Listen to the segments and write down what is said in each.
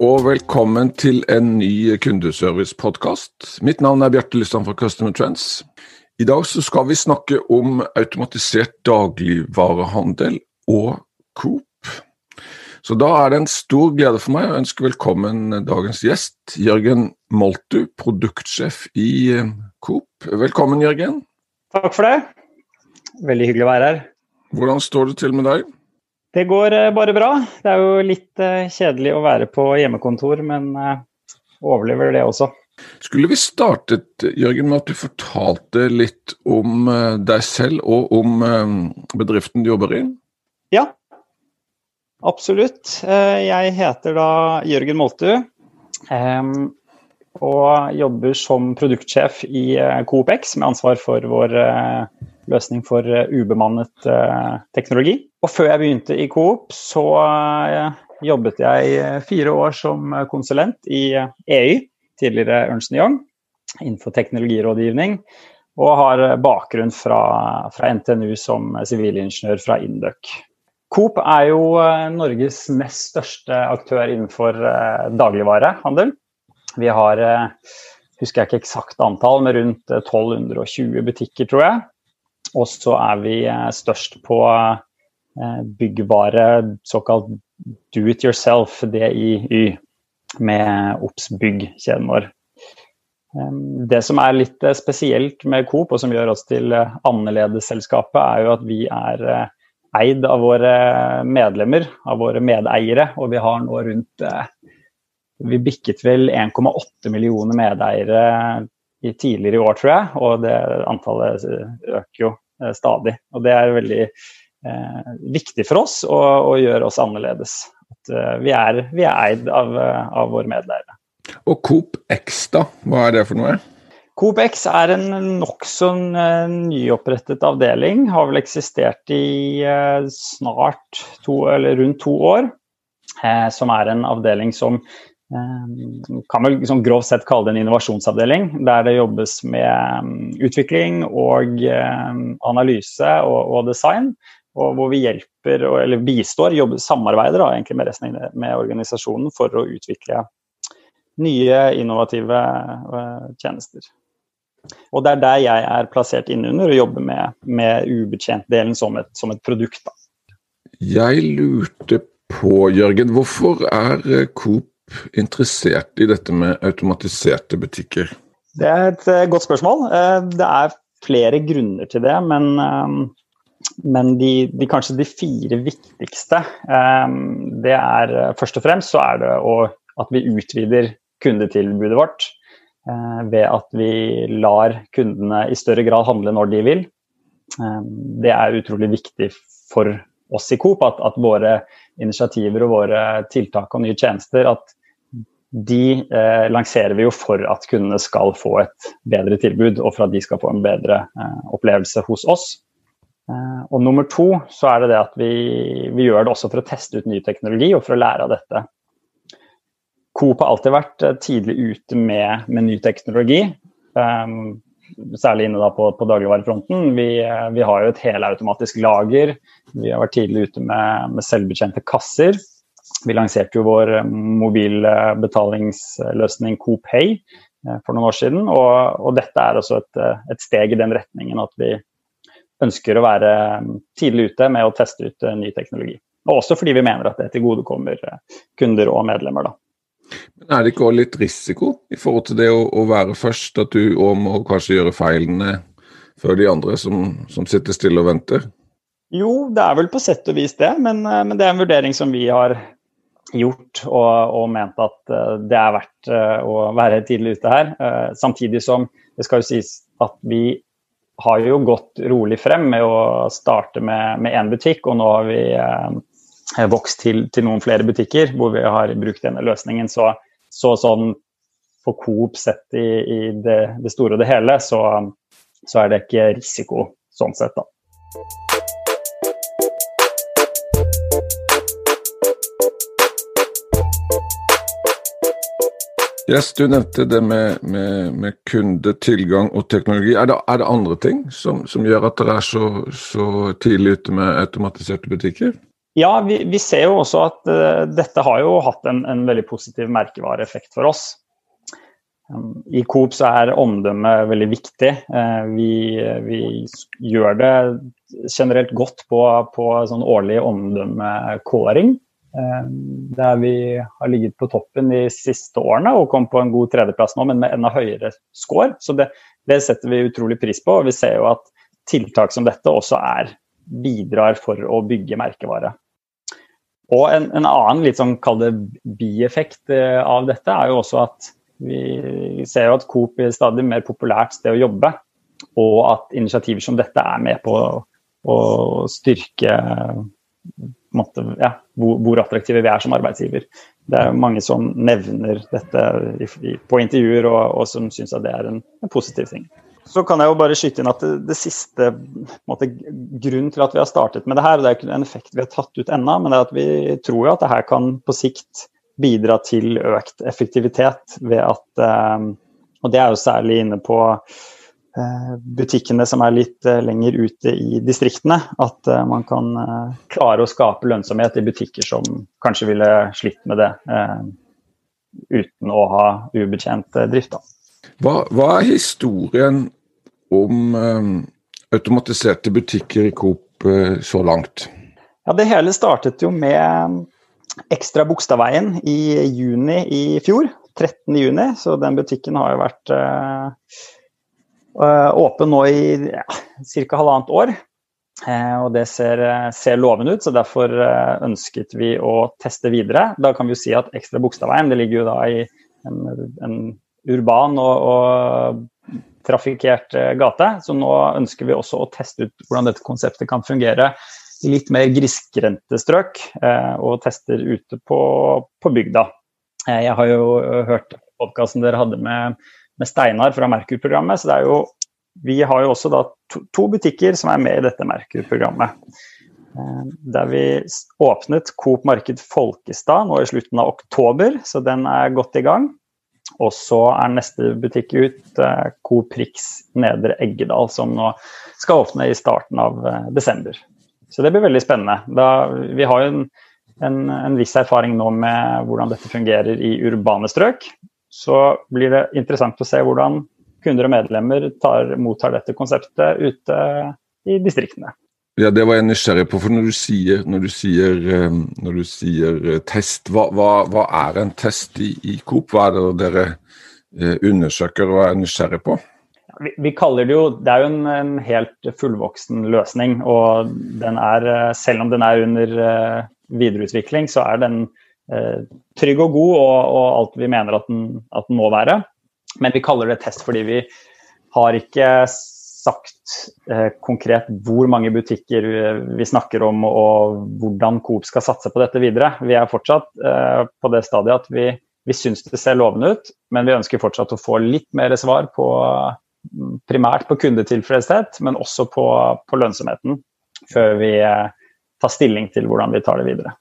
og velkommen til en ny kundeservice-podkast. Mitt navn er Bjarte Lysland fra Customer Trends. I dag så skal vi snakke om automatisert dagligvarehandel og Coop. Så da er det en stor glede for meg å ønske velkommen dagens gjest, Jørgen Moltu, produktsjef i Coop. Velkommen, Jørgen. Takk for det. Veldig hyggelig å være her. Hvordan står det til med deg? Det går eh, bare bra. Det er jo litt eh, kjedelig å være på hjemmekontor, men eh, overlever det også. Skulle vi startet Jørgen, med at du fortalte litt om deg selv og om bedriften du jobber i? Ja, absolutt. Jeg heter da Jørgen Moltu og jobber som produktsjef i CoopX med ansvar for vår løsning for ubemannet teknologi. Og før jeg begynte i Coop, så uh, jobbet jeg fire år som konsulent i EY, tidligere Ernst Young, innenfor teknologirådgivning. Og har bakgrunn fra, fra NTNU som sivilingeniør fra Induc. Coop er jo Norges nest største aktør innenfor dagligvarehandel. Vi har, husker jeg ikke eksakt antall, med rundt 1220 butikker, tror jeg. Og så er vi størst på Eh, byggvare, såkalt do it yourself, DIY, med Obs Bygg-kjeden vår. Det som er litt eh, spesielt med Coop, og som gjør oss til eh, annerledesselskapet, er jo at vi er eid av våre medlemmer, av våre medeiere. Og vi har nå rundt Vi bikket vel 1,8 millioner medeiere tidligere i år, tror jeg. Og det antallet øker jo stadig. Og det er veldig eh, viktig for oss og, og gjør oss annerledes. At, eh, vi, er, vi, er, eid av, uh, av våre medleiere. Og Coop X, da? Hva er det for noe? Coop X er en nokså uh, nyopprettet avdeling. Har vel eksistert i snart to, eller rundt to år. som er en avdeling som kan vel liksom grovt sett kalle det en innovasjonsavdeling, der det jobbes med um, utvikling og analyse og, og, design og hvor vi hjelper, eller bistår, jobber, samarbeider da, egentlig med resten med organisasjonen for å utvikle nye, innovative uh, tjenester. Og det er der jeg er plassert innunder og jobber med, med ubetjentdelen som et, som et produkt. Da. Jeg lurte på, Jørgen, hvorfor er eh, Coop interessert i dette med automatiserte butikker? Det er et uh, godt spørsmål. Det er flere grunner til det, men men de, de, kanskje de fire viktigste, um, det er eh, først og fremst så er det å, at vi utvider kundetilbudet vårt. Uh, ved at vi lar kundene i større grad handle når de vil. Um, det er utrolig viktig for oss i Coop at, at, våre initiativer og våre tiltak og nye tjenester at de eh, lanserer vi jo for at kundene skal få et bedre tilbud, og for at de skal få en bedre eh, opplevelse hos oss. Eh, og nummer to så er det det at vi, vi, gjør det også for å teste ut ny teknologi og for å lære av dette. Coop har alltid vært eh, tidlig ute med, med ny teknologi. Um, særlig inne på, på dagligvarefronten. Vi, vi, har jo et helautomatisk lager. Vi har vært tidlig ute med, med selvbetjente kasser. Vi lanserte jo vår mobilbetalingsløsning Coop Pay for noen år siden. Og, og dette er også et, et, steg i den retningen at vi, ønsker å være um, tidlig ute med å teste ut uh, ny teknologi. Og også fordi vi mener at det til gode kommer uh, kunder og medlemmer. da. Men Er det ikke også litt risiko i forhold til det å, å være først, at du òg må kanskje gjøre feilene før de andre som, som, sitter stille og venter? Jo, det er vel på sett og vis det, men, uh, men det er en vurdering som vi har gjort og, og ment at det er verdt å være tidlig ute her. Samtidig som det skal jo sies at vi har jo gått rolig frem med å starte med én butikk, og nå har vi eh, vokst til, til, noen flere butikker hvor vi har brukt denne løsningen. Så, så sånn for Coop sett i, i det, det, store og det hele, så, så er det ikke risiko sånn sett, da. Yes, Du nevnte det med, med, med kundetilgang og teknologi. Er det, er det andre ting som, som, gjør at dere er så, så, tidlig ute med automatiserte butikker? Ja, vi, vi ser jo også at uh, dette har jo hatt en, en veldig positiv merkevareeffekt for oss. Um, I Coop så er omdømme veldig viktig. Uh, vi, vi, gjør det generelt godt på, på sånn årlig omdømmekåring. Eh, der vi har ligget på toppen de siste årene og kom på en god tredjeplass nå, men med enda høyere score. Så det, det, setter vi utrolig pris på. og Vi ser jo at tiltak som dette også er bidrar for å bygge merkevare. Og en, en annen litt sånn kall det bieffekt eh, av dette er jo også at vi ser jo at Coop er stadig mer populært sted å jobbe. Og at initiativer som dette er med på å styrke måte, ja, hvor, hvor, attraktive vi er som arbeidsgiver. Det er mange som nevner dette i, i, på intervjuer, og, og som syns at det er en, en, positiv ting. Så kan jeg jo bare skyte inn at det, det siste måte, grunnen til at vi har startet med det her, og det er ikke en effekt vi har tatt ut ennå, men det er at vi tror at det her kan på sikt bidra til økt effektivitet ved at eh, Og det er jo særlig inne på butikkene som er litt eh, lenger ute i distriktene. At eh, man kan klare å skape lønnsomhet i butikker som kanskje ville slitt med det uten å ha ubetjent drift. Hva, hva, er historien om automatiserte butikker i Coop så langt? Ja, Det hele startet jo med Ekstra Bogstadveien i juni i fjor. 13. juni, så den butikken har jo vært Eh, åpen nå i ja, halvannet år. Eh, og det ser, ser, lovende ut, så derfor eh, ønsket vi å teste videre. Da kan vi jo si at Ekstra Bogstadveien det ligger jo da i en, en urban og, og trafikkert gate. Så nå ønsker vi også å teste ut hvordan dette konseptet kan fungere i litt mer grisgrendte strøk, og tester ute på, på bygda. Jeg har jo hørt podkasten dere hadde med med Steinar fra Merkur-programmet. Så jo, vi har jo også da to, to butikker som er med i dette Merkur-programmet. Eh, der vi åpnet Coop Marked Folkestad nå i slutten av oktober, så den er godt i gang. Og så er neste butikk ut eh, Coop Prix Nedre Eggedal, som nå skal åpne i starten av eh, desember. Så det blir veldig spennende. Da, vi har jo en, en, en, viss erfaring nå med hvordan dette fungerer i urbane strøk så blir det interessant å se hvordan kunder og medlemmer tar, mottar dette konseptet ute i distriktene. Ja, Det var jeg nysgjerrig på. for Når du sier, når du sier, eh, når du sier eh, test, hva, hva, hva, er en test i, i Coop? Hva er det dere eh, undersøker og er nysgjerrig på? Vi, vi, kaller Det jo, det er jo en, en, helt fullvoksen løsning. og den er, Selv om den er under videreutvikling, så er den trygg og god og, og, alt vi mener at den, at den, må være. Men vi kaller det test fordi vi har ikke sagt eh, konkret hvor mange butikker vi snakker om og hvordan Coop skal satse på dette videre. Vi er fortsatt eh, på det stadiet at vi, vi syns det ser lovende ut, men vi ønsker fortsatt å få litt mer svar på primært på kundetilfredshet, men også på, på lønnsomheten før vi eh, tar stilling til hvordan vi tar det videre.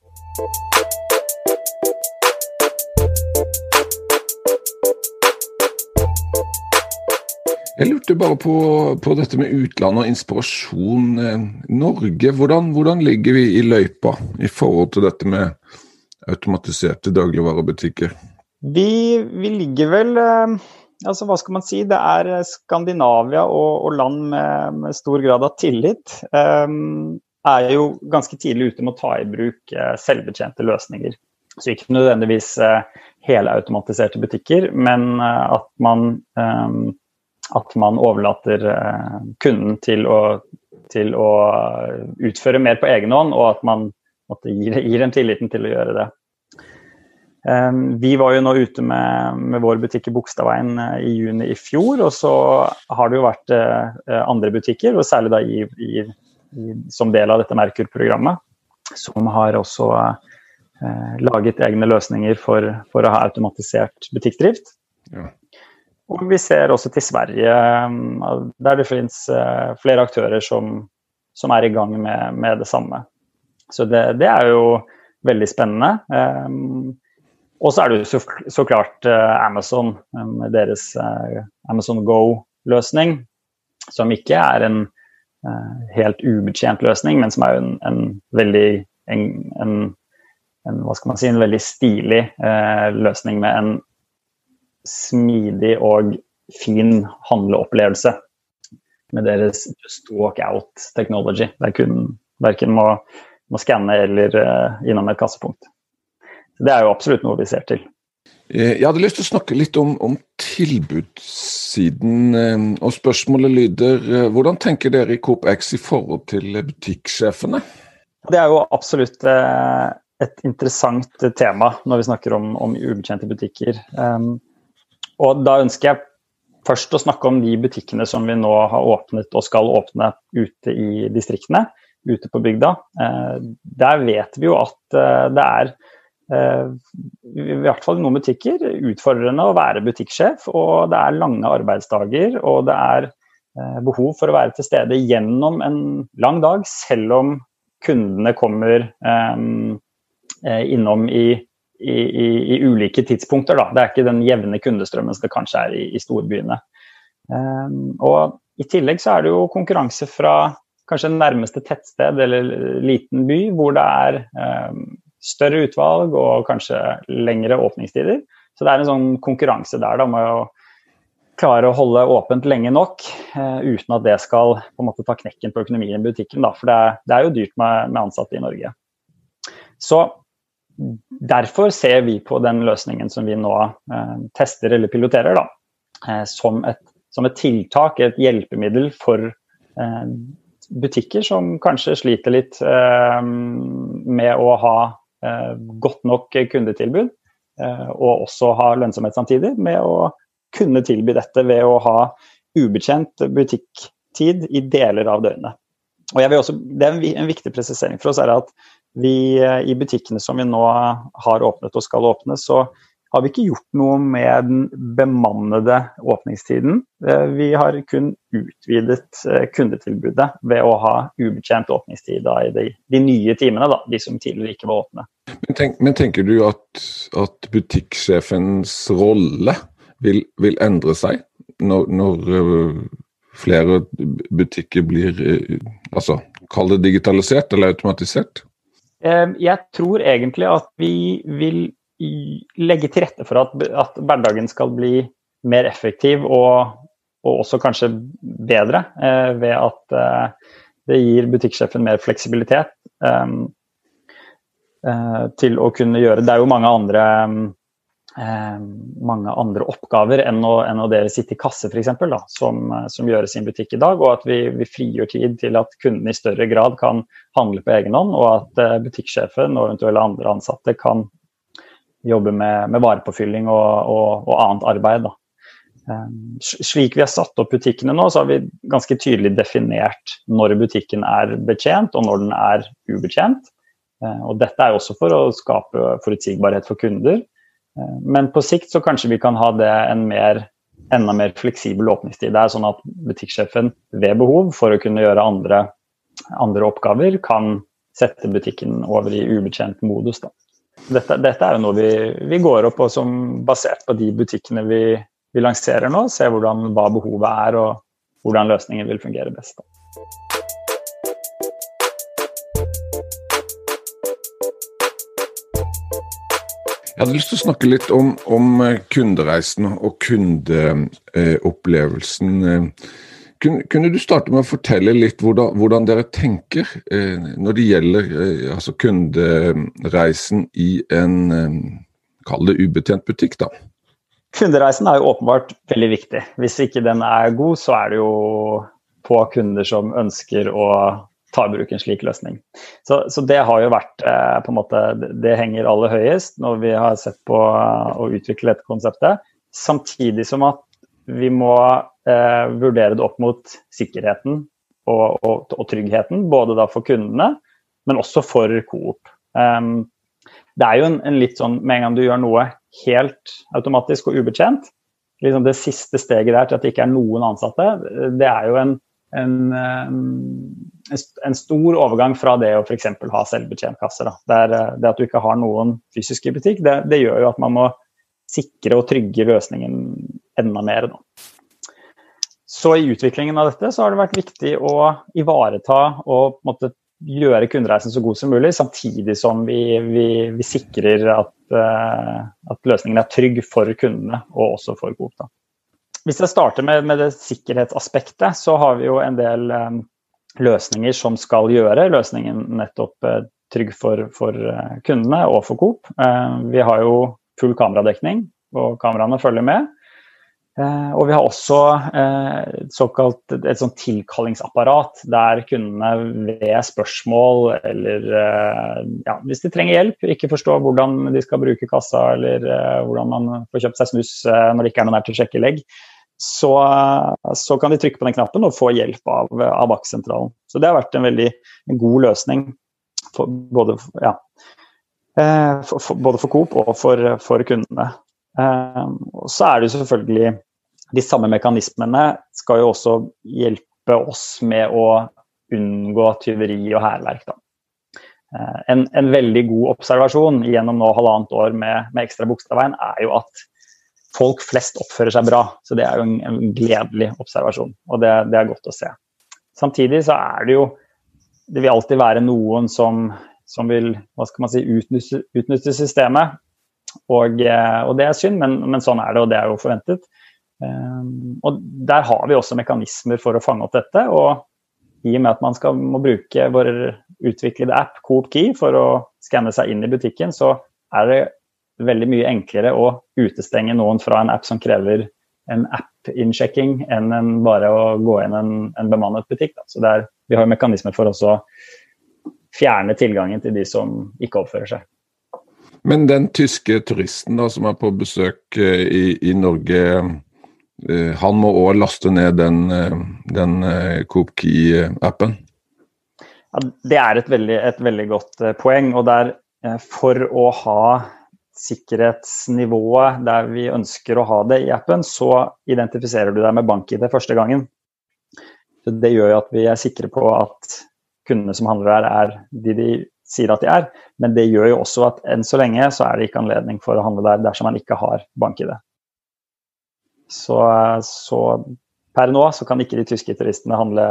Jeg lurte bare på, på dette med utlandet og inspirasjon. Eh, Norge, hvordan, hvordan, ligger vi i løypa i forhold til dette med automatiserte dagligvarebutikker? Vi, vi ligger vel eh, altså hva skal man si, Det er Skandinavia og, og land med, med, stor grad av tillit. Um, er jo ganske tidlig ute med å ta i bruk uh, selvbetjente løsninger. Så ikke nødvendigvis uh, helautomatiserte butikker, men uh, at man um, at man overlater eh, kunden til å, til å, utføre mer på egen hånd, og at man gir, gir dem tilliten til å gjøre det. Eh, vi var jo nå ute med, med vår butikk i Bogstadveien eh, i juni i fjor, og så har det jo vært andre butikker, og særlig da i, i, i, som del av dette Merkur-programmet, som har også eh, laget egne løsninger for, for, å ha automatisert butikkdrift. Ja. Og vi ser også til Sverige, der det finnes flere aktører som, som er i gang med, med det samme. Så det, det, er jo veldig spennende. Og så er det jo så, så klart Amazon med deres Amazon Go-løsning, som ikke er en helt ubetjent løsning, men som er en, en veldig en, en, hva skal man si, en veldig stilig eh, løsning med en smidig og fin handleopplevelse med deres just walk out technology. Der kunden verken må, må skanne eller uh, innom et kassepunkt. Det er jo absolutt noe vi ser til. Eh, jeg hadde lyst til å snakke litt om, om tilbudssiden. Eh, og Spørsmålet lyder hvordan tenker dere i Coop X i forhold til butikksjefene? Det er jo absolutt et interessant tema når vi snakker om, om ubetjente butikker. Og da ønsker jeg først å snakke om de butikkene som vi nå har åpnet og skal åpne ute i distriktene, ute på bygda. Eh, der vet vi jo at eh, det er eh, i hvert fall i noen butikker utfordrende å være butikksjef. Og det er lange arbeidsdager, og det er behov for å være til stede gjennom en lang dag, selv om kundene kommer innom i i, i, i, ulike tidspunkter. Da. Det er ikke den jevne kundestrømmen som det kanskje er i, i storbyene. Um, og I tillegg så er det jo konkurranse fra kanskje nærmeste tettsted eller liten by, hvor det er um, større utvalg og kanskje lengre åpningstider. Så det er en sånn konkurranse der da, med å klare å holde åpent lenge nok uh, uten at det skal på en måte ta knekken på økonomien i butikken. Da, for det er, det er, jo dyrt med, med ansatte i Norge. Så Derfor ser vi på den løsningen som vi nå eh, tester eller piloterer, da, eh, som, et, som, et, tiltak, et hjelpemiddel for eh, butikker som kanskje sliter litt med å ha godt nok kundetilbud, og også ha lønnsomhet samtidig, med å kunne tilby dette ved å ha ubetjent butikktid i deler av døgnet. Og jeg vil også, det er en, viktig presisering for oss er at vi, eh, I butikkene som vi nå har åpnet og skal åpne, så har vi ikke gjort noe med den bemannede åpningstiden. Eh, vi har kun utvidet eh, kundetilbudet ved å ha ubetjent åpningstid i de, de, nye timene, da, de som tidligere ikke var åpne. Men, tenk, men tenker du at, at butikksjefens rolle vil, vil, endre seg når, når flere butikker blir altså, Kall det digitalisert eller automatisert? Ehm, jeg tror egentlig at vi vil legge til rette for at, at hverdagen skal bli mer effektiv og, og også kanskje bedre eh, ved at eh, det gir butikksjefen mer fleksibilitet ehm, eh, til å kunne gjøre. Det er jo mange andre Eh, mange andre oppgaver enn å, enn å dere sitte i kasse f.eks. Som, som gjøres i en butikk i dag. Og at vi, vi, frigjør tid til at kundene i større grad kan handle på egen hånd. Og at uh, butikksjefen og eventuelle andre ansatte kan jobbe med, med varepåfylling og, og, og, annet arbeid. Um, slik vi har satt opp butikkene nå, så har vi ganske tydelig definert når butikken er betjent og når den er ubetjent. Uh, og dette er også for å skape forutsigbarhet for kunder. Men på sikt så kanskje vi kan ha det en mer, enda mer fleksibel åpningstid. Det er sånn at butikksjefen ved behov for å kunne gjøre andre, andre oppgaver, kan sette butikken over i ubetjent modus. Dette, dette, er jo noe vi, vi, går opp og som basert på de butikkene vi, vi lanserer nå, ser hvordan, hva behovet er og hvordan løsningen vil fungere best. Da. Jeg hadde lyst til å snakke litt om, om eh, kundereisen og kundeopplevelsen. Eh, kunne, du starte med å fortelle litt hvordan, hvordan dere tenker eh, når det gjelder altså kundereisen i en kall det ubetjent butikk, da? Kundereisen er jo åpenbart veldig viktig. Hvis ikke den er god, så er det jo få kunder som ønsker å ta i bruk en slik løsning. Så, så det har jo vært eh, på en måte, Det henger aller høyest når vi har sett på eh, å utvikle dette konseptet. Samtidig som at vi må eh, vurdere det opp mot sikkerheten og, og, og, tryggheten. Både da for kundene, men også for Coop. Um, det er jo en, en, litt sånn Med en gang du gjør noe helt automatisk og ubetjent, liksom det siste steget der til at det ikke er noen ansatte, det er jo en, en, en stor overgang fra det å f.eks. ha selvbetjentkasser. Det, det, at du ikke har noen fysisk i butikk, det, det, gjør jo at man må sikre og trygge løsningen enda mer. Da. Så i utviklingen av dette så har det vært viktig å ivareta og måte gjøre kundereisen så god som mulig, samtidig som vi, vi, vi sikrer at, uh, at, løsningen er trygg for kundene og også for Coop. Hvis jeg starter med, med, det sikkerhetsaspektet, så har vi jo en del um, løsninger som skal gjøre løsningen nettopp uh, trygg for, for uh, kundene og for Coop. vi har jo full kameradekning, og kameraene følger med. Eh, og vi har også eh, såkalt et sånt tilkallingsapparat der kundene ved spørsmål eller eh, ja, hvis de trenger hjelp, ikke forstår hvordan de skal bruke kassa eller hvordan man får kjøpt seg snus når det ikke er noe nær til å sjekke legg, så, så, kan de trykke på den knappen og få hjelp av, av vaktsentralen. Så det har vært en veldig en god løsning for, både, ja, for, for, både for Coop og for, for kundene. Og så er det selvfølgelig de samme mekanismene skal jo også hjelpe oss med å unngå tyveri og hærverk. da. en, en, veldig god observasjon gjennom nå halvannet år med, med Ekstra Bogstadveien er jo at folk flest oppfører seg bra. Så det er jo en, en gledelig observasjon, og det, det, er godt å se. Samtidig så er det jo Det vil alltid være noen som, som vil hva skal man si, utnytte, utnytte systemet. Og, eh, og, det er synd, men, men sånn er det, og det er jo forventet. Ehm, og Der har vi også mekanismer for å fange opp dette. og I og med at man skal, må bruke vår utviklede app Coop Key for å skanne seg inn i butikken, så er det veldig mye enklere å utestenge noen fra en app som krever en app-innsjekking, enn en bare å gå inn en, en bemannet butikk. Da. Så er, Vi har jo mekanismer for å fjerne tilgangen til de som ikke oppfører seg. Men den tyske turisten da, som er på besøk eh, i, i Norge, Eh, han må òg laste ned den, eh, den Coop Key-appen? Ja, det er et veldig, et veldig, godt poeng. og der, For å ha sikkerhetsnivået der vi ønsker å ha det i appen, så identifiserer du deg med bank-ID første gangen. Så det gjør jo at vi er sikre på at kundene som handler der, er de de sier at de er. Men det gjør jo også at enn så lenge så er det ikke anledning for å handle der dersom man ikke har bank-ID. Så, så, per nå så kan ikke de tyske turistene handle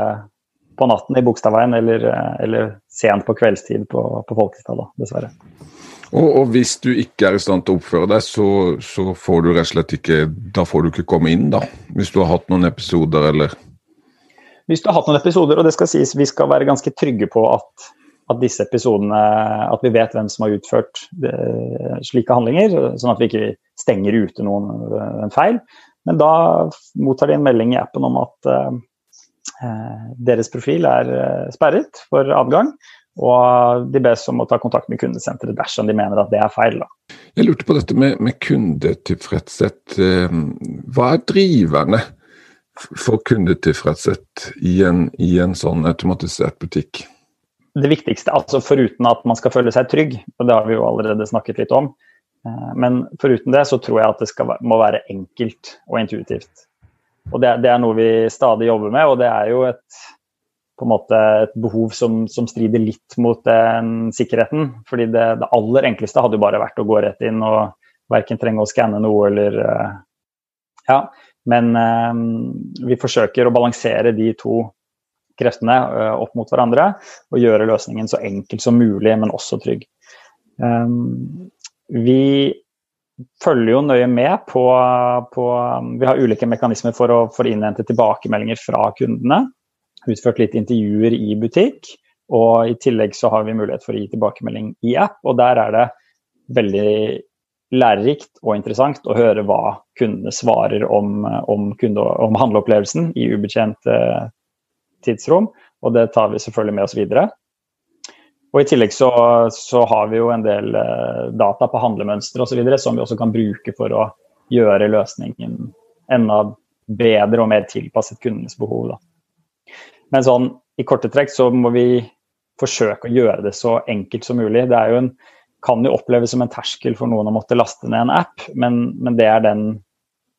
på natten i Bogstadveien eller, eller sent på kveldstid på, på Folkestad, dessverre. Og, og, hvis du ikke er i stand til å oppføre deg, så, så, får du rett og slett ikke Da får du ikke komme inn, da? Hvis du har hatt noen episoder, eller? Hvis du har hatt noen episoder, og det skal sies vi skal være ganske trygge på at, at disse episodene At vi vet hvem som har utført det, slike handlinger, sånn at vi ikke stenger ute noen en feil. Men da mottar de en melding i appen om at uh, deres profil er sperret for adgang. Og de bes om å ta kontakt med kundesenteret dersom de mener at det er feil. Da. Jeg lurte på dette med, med kundetilfredshet. Hva er driverne for kundetilfredshet i en, i en sånn automatisert butikk? Det viktigste, altså foruten at man skal føle seg trygg, og det har vi jo allerede snakket litt om, Eh, men foruten det så tror jeg at det skal, må være enkelt og intuitivt. Og det, det, er noe vi stadig jobber med, og det er jo et, på en måte et behov som, som strider litt mot den sikkerheten. fordi det, det, aller enkleste hadde jo bare vært å gå rett inn og verken trenge å skanne noe eller eh, Ja. Men um, vi forsøker å balansere de to kreftene uh, opp mot hverandre og gjøre løsningen så enkel som mulig, men også trygg. Vi følger jo nøye med på, på Vi har ulike mekanismer for å, for å innhente tilbakemeldinger fra kundene. Utført litt intervjuer i butikk. Og i tillegg så har vi mulighet for å gi tilbakemelding i app. Og der er det veldig lærerikt og interessant å høre hva kundene svarer om, om, kunde, om handleopplevelsen i ubetjent eh, tidsrom. Og det tar vi selvfølgelig med oss videre. Og I tillegg så, så, har vi jo en del eh, data på handlemønstre osv. som vi også kan bruke for å gjøre løsningen enda bedre og mer tilpasset kundenes behov. Da. Men sånn, i korte trekk så må vi forsøke å gjøre det så enkelt som mulig. Det jo en, kan jo oppleves som en terskel for noen å måtte laste ned en app, men, men det er den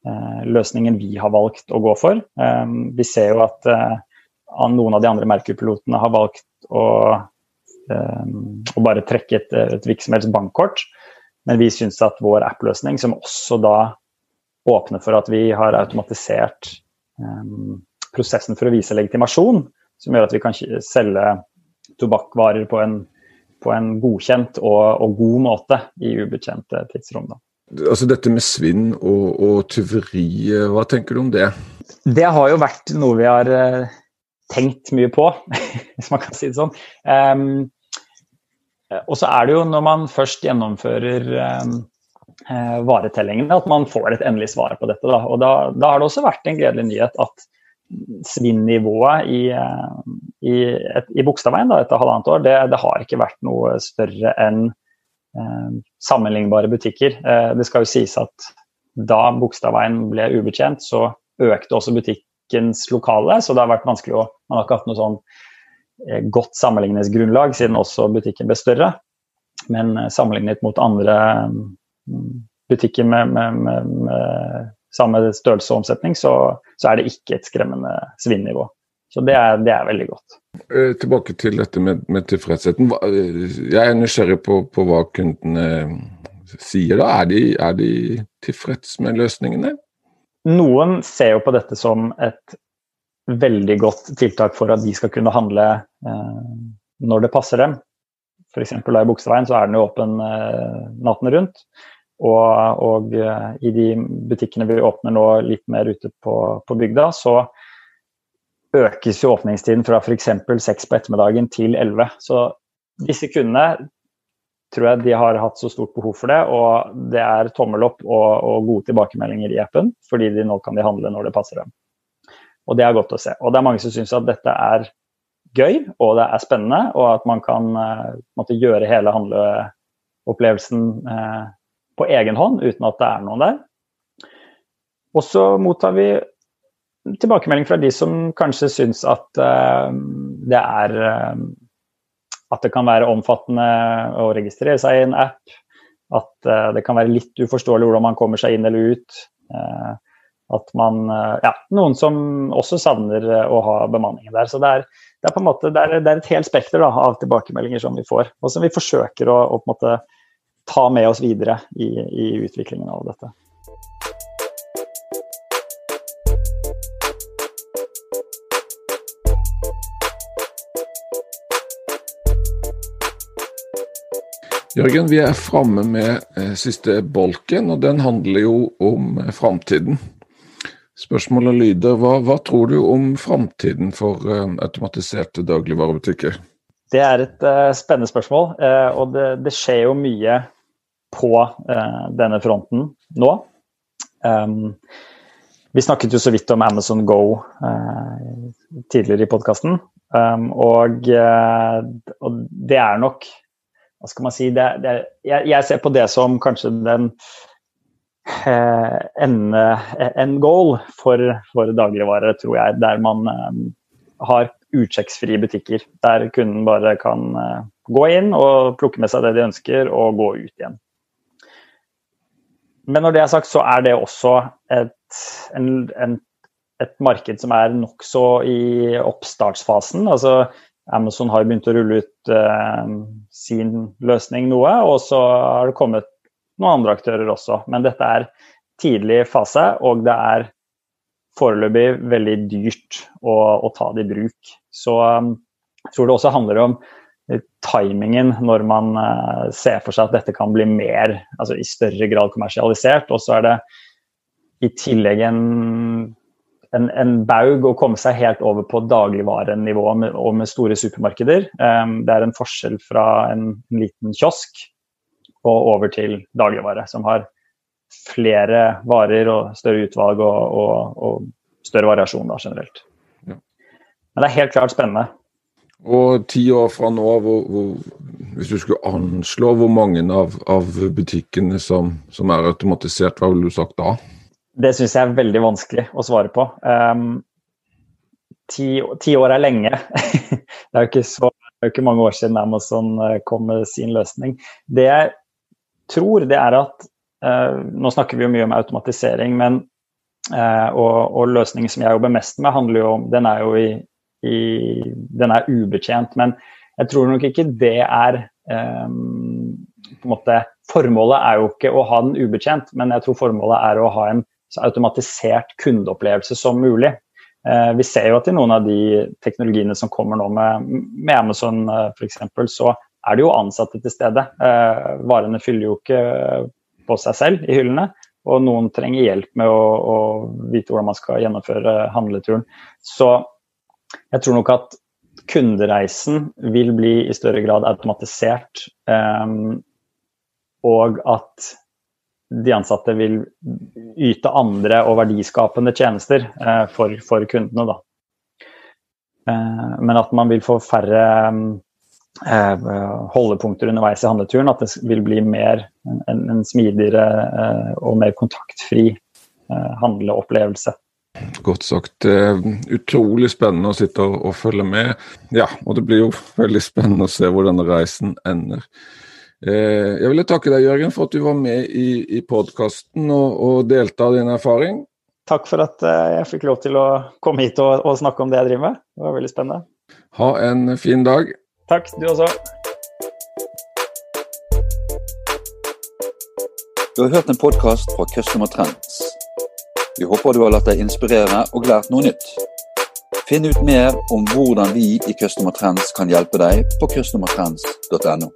eh, løsningen vi har valgt å gå for. Eh, vi ser jo at eh, noen av de andre Merkur-pilotene har valgt å, um, å, bare trekke et, et hvilket bankkort. Men vi syns at vår app-løsning, som også da åpner for at vi har automatisert um, prosessen for å vise legitimasjon, som gjør at vi kan selge tobakkvarer på en, på en godkjent og, og, god måte i ubekjente tidsrom. Da. Altså Dette med svinn og, og, tyveri, hva tenker du om det? Det har jo vært noe vi har uh, tenkt mye på, hvis man kan si det sånn. Um, og så er det jo når man først gjennomfører um, varetellingene, at man får et endelig svar på dette. Da. Og da, da har det også vært en gledelig nyhet at svinnivået i, i, i Bogstadveien etter halvannet år, det, det, har ikke vært noe større enn eh, sammenlignbare butikker. Eh, det skal jo sies at da Bogstadveien ble ubetjent, så økte også butikkens lokale, så det har vært vanskelig å Man har ikke hatt noe sånn eh, godt sammenligningsgrunnlag, siden også butikken ble større. Men eh, sammenlignet mot andre mm, butikker med, med, med, med samme størrelse og omsetning, så, så, er det ikke et skremmende svinnivå. Så det er, det er, veldig godt. Eh, tilbake til dette med, med tilfredsheten. Jeg er nysgjerrig på, på, hva kundene sier. da. Er de, er de tilfreds med løsningene? Noen ser jo på dette som et veldig godt tiltak for at de skal kunne handle eh, når det passer dem. F.eks. i Bukseveien så er den jo åpen eh, natten rundt. Og, og, eh, i de butikkene vi åpner nå litt mer ute på, på bygda, så økes jo åpningstiden fra f.eks. 6 på ettermiddagen til 11. Så disse kundene tror jeg de har hatt så stort behov for det, og det er tommel opp og, og gode tilbakemeldinger i appen, fordi de nå kan de handle når det passer dem. Og det er godt å se. Og det er mange som syns at dette er gøy og det er spennende, og at man kan uh, måtte gjøre hele handleopplevelsen uh, på egen hånd uten at det er noen der. Og så mottar vi tilbakemelding fra de som kanskje syns at uh, det er uh, At det kan være omfattende å registrere seg i en app. At uh, det kan være litt uforståelig hvordan man kommer seg inn eller ut. at man Ja, noen som også savner å ha bemanningen der. Så det er, det er på en måte det er, det er et helt spekter da, av tilbakemeldinger som vi får. Og som vi forsøker å, å på en måte ta med oss videre i, i utviklingen av dette. Jørgen, vi er framme med eh, siste bolken, og den handler jo om eh, framtiden. Spørsmålet lyder, hva, hva, tror du om framtiden for eh, automatiserte dagligvarebutikker? Det er et uh, spennende spørsmål, uh, og det, det, skjer jo mye på uh, denne fronten nå. Um, vi snakket jo så vidt om Amazon Go tidligere i podkasten, um, og, og, det er nok Hva skal man si det, det, jeg, jeg, ser på det som kanskje den en goal for, for dagligvare, tror jeg, der man um, har utsjekksfrie butikker. Der kunden bare kan gå inn og plukke med seg det de ønsker, og gå ut igjen. Men når det er sagt, så er det også et, en, en, et marked som er nokså i oppstartsfasen. Altså, Amazon har begynt å rulle ut eh, sin løsning noe, og så har det kommet noen andre aktører også. Men dette er tidlig fase, og det er foreløpig veldig dyrt å, å, ta det i bruk. Så um, jeg tror det også handler om eh, timingen når man uh, ser for seg at dette kan bli mer, altså i større grad kommersialisert. Og så er det i tillegg en, en, en baug å komme seg helt over på dagligvarenivå med, og med store supermarkeder. Um, det er en forskjell fra en, en liten kiosk og over til dagligvare, som har flere varer og større utvalg og, og, og større variasjon da, generelt. Ja. Men det er helt klart spennende. Og ti år fra nå, hvor, hvor, hvis du skulle anslå hvor mange av, av butikkene som, som, er automatisert, hva ville du sagt da? Det syns jeg er veldig vanskelig å svare på. Um, ti, ti, år er lenge. det er jo ikke, så, er ikke mange år siden Amazon eh, kom med sin løsning. Det jeg tror, det er at Uh, nå snakker vi jo mye om automatisering, men Uh, og, og, løsningen som jeg jobber mest med, handler jo om Den er jo i, i Den er ubetjent, men jeg tror nok ikke det er um, på en måte, Formålet er jo ikke å ha den ubetjent, men jeg tror formålet er å ha en automatisert kundeopplevelse som mulig. Eh, vi ser jo at i noen av de teknologiene som kommer nå med, med Amazon eh, f.eks., så er det jo ansatte til stede. Eh, varene fyller jo ikke på seg selv i hyllene. Og noen trenger hjelp med å, å vite hvordan man skal gjennomføre handleturen. Så jeg tror nok at kundereisen vil bli i større grad automatisert. Um, og at de ansatte vil yte andre og verdiskapende tjenester uh, for, for, kundene. Da. Uh, men at man vil få færre um, holdepunkter underveis i handleturen. At det vil bli mer en, en smidigere og mer kontaktfri handleopplevelse. Godt sagt. Utrolig spennende å sitte og, og følge med. Ja, og det blir jo veldig spennende å se hvor denne reisen ender. Eh, jeg ville takke deg, Jørgen, for at du var med i, i podkasten og, og, delte av din erfaring. Takk for at eh, jeg fikk lov til å komme hit og, og snakke om det jeg driver med. Det var veldig spennende. Ha en fin dag. Takk, du også. Du har hørt en podkast fra Customer Trends. Vi håper du har latt deg inspirere og lært noe nytt. Finn ut mer om hvordan vi i Customer Trends kan hjelpe deg på customertrends.no.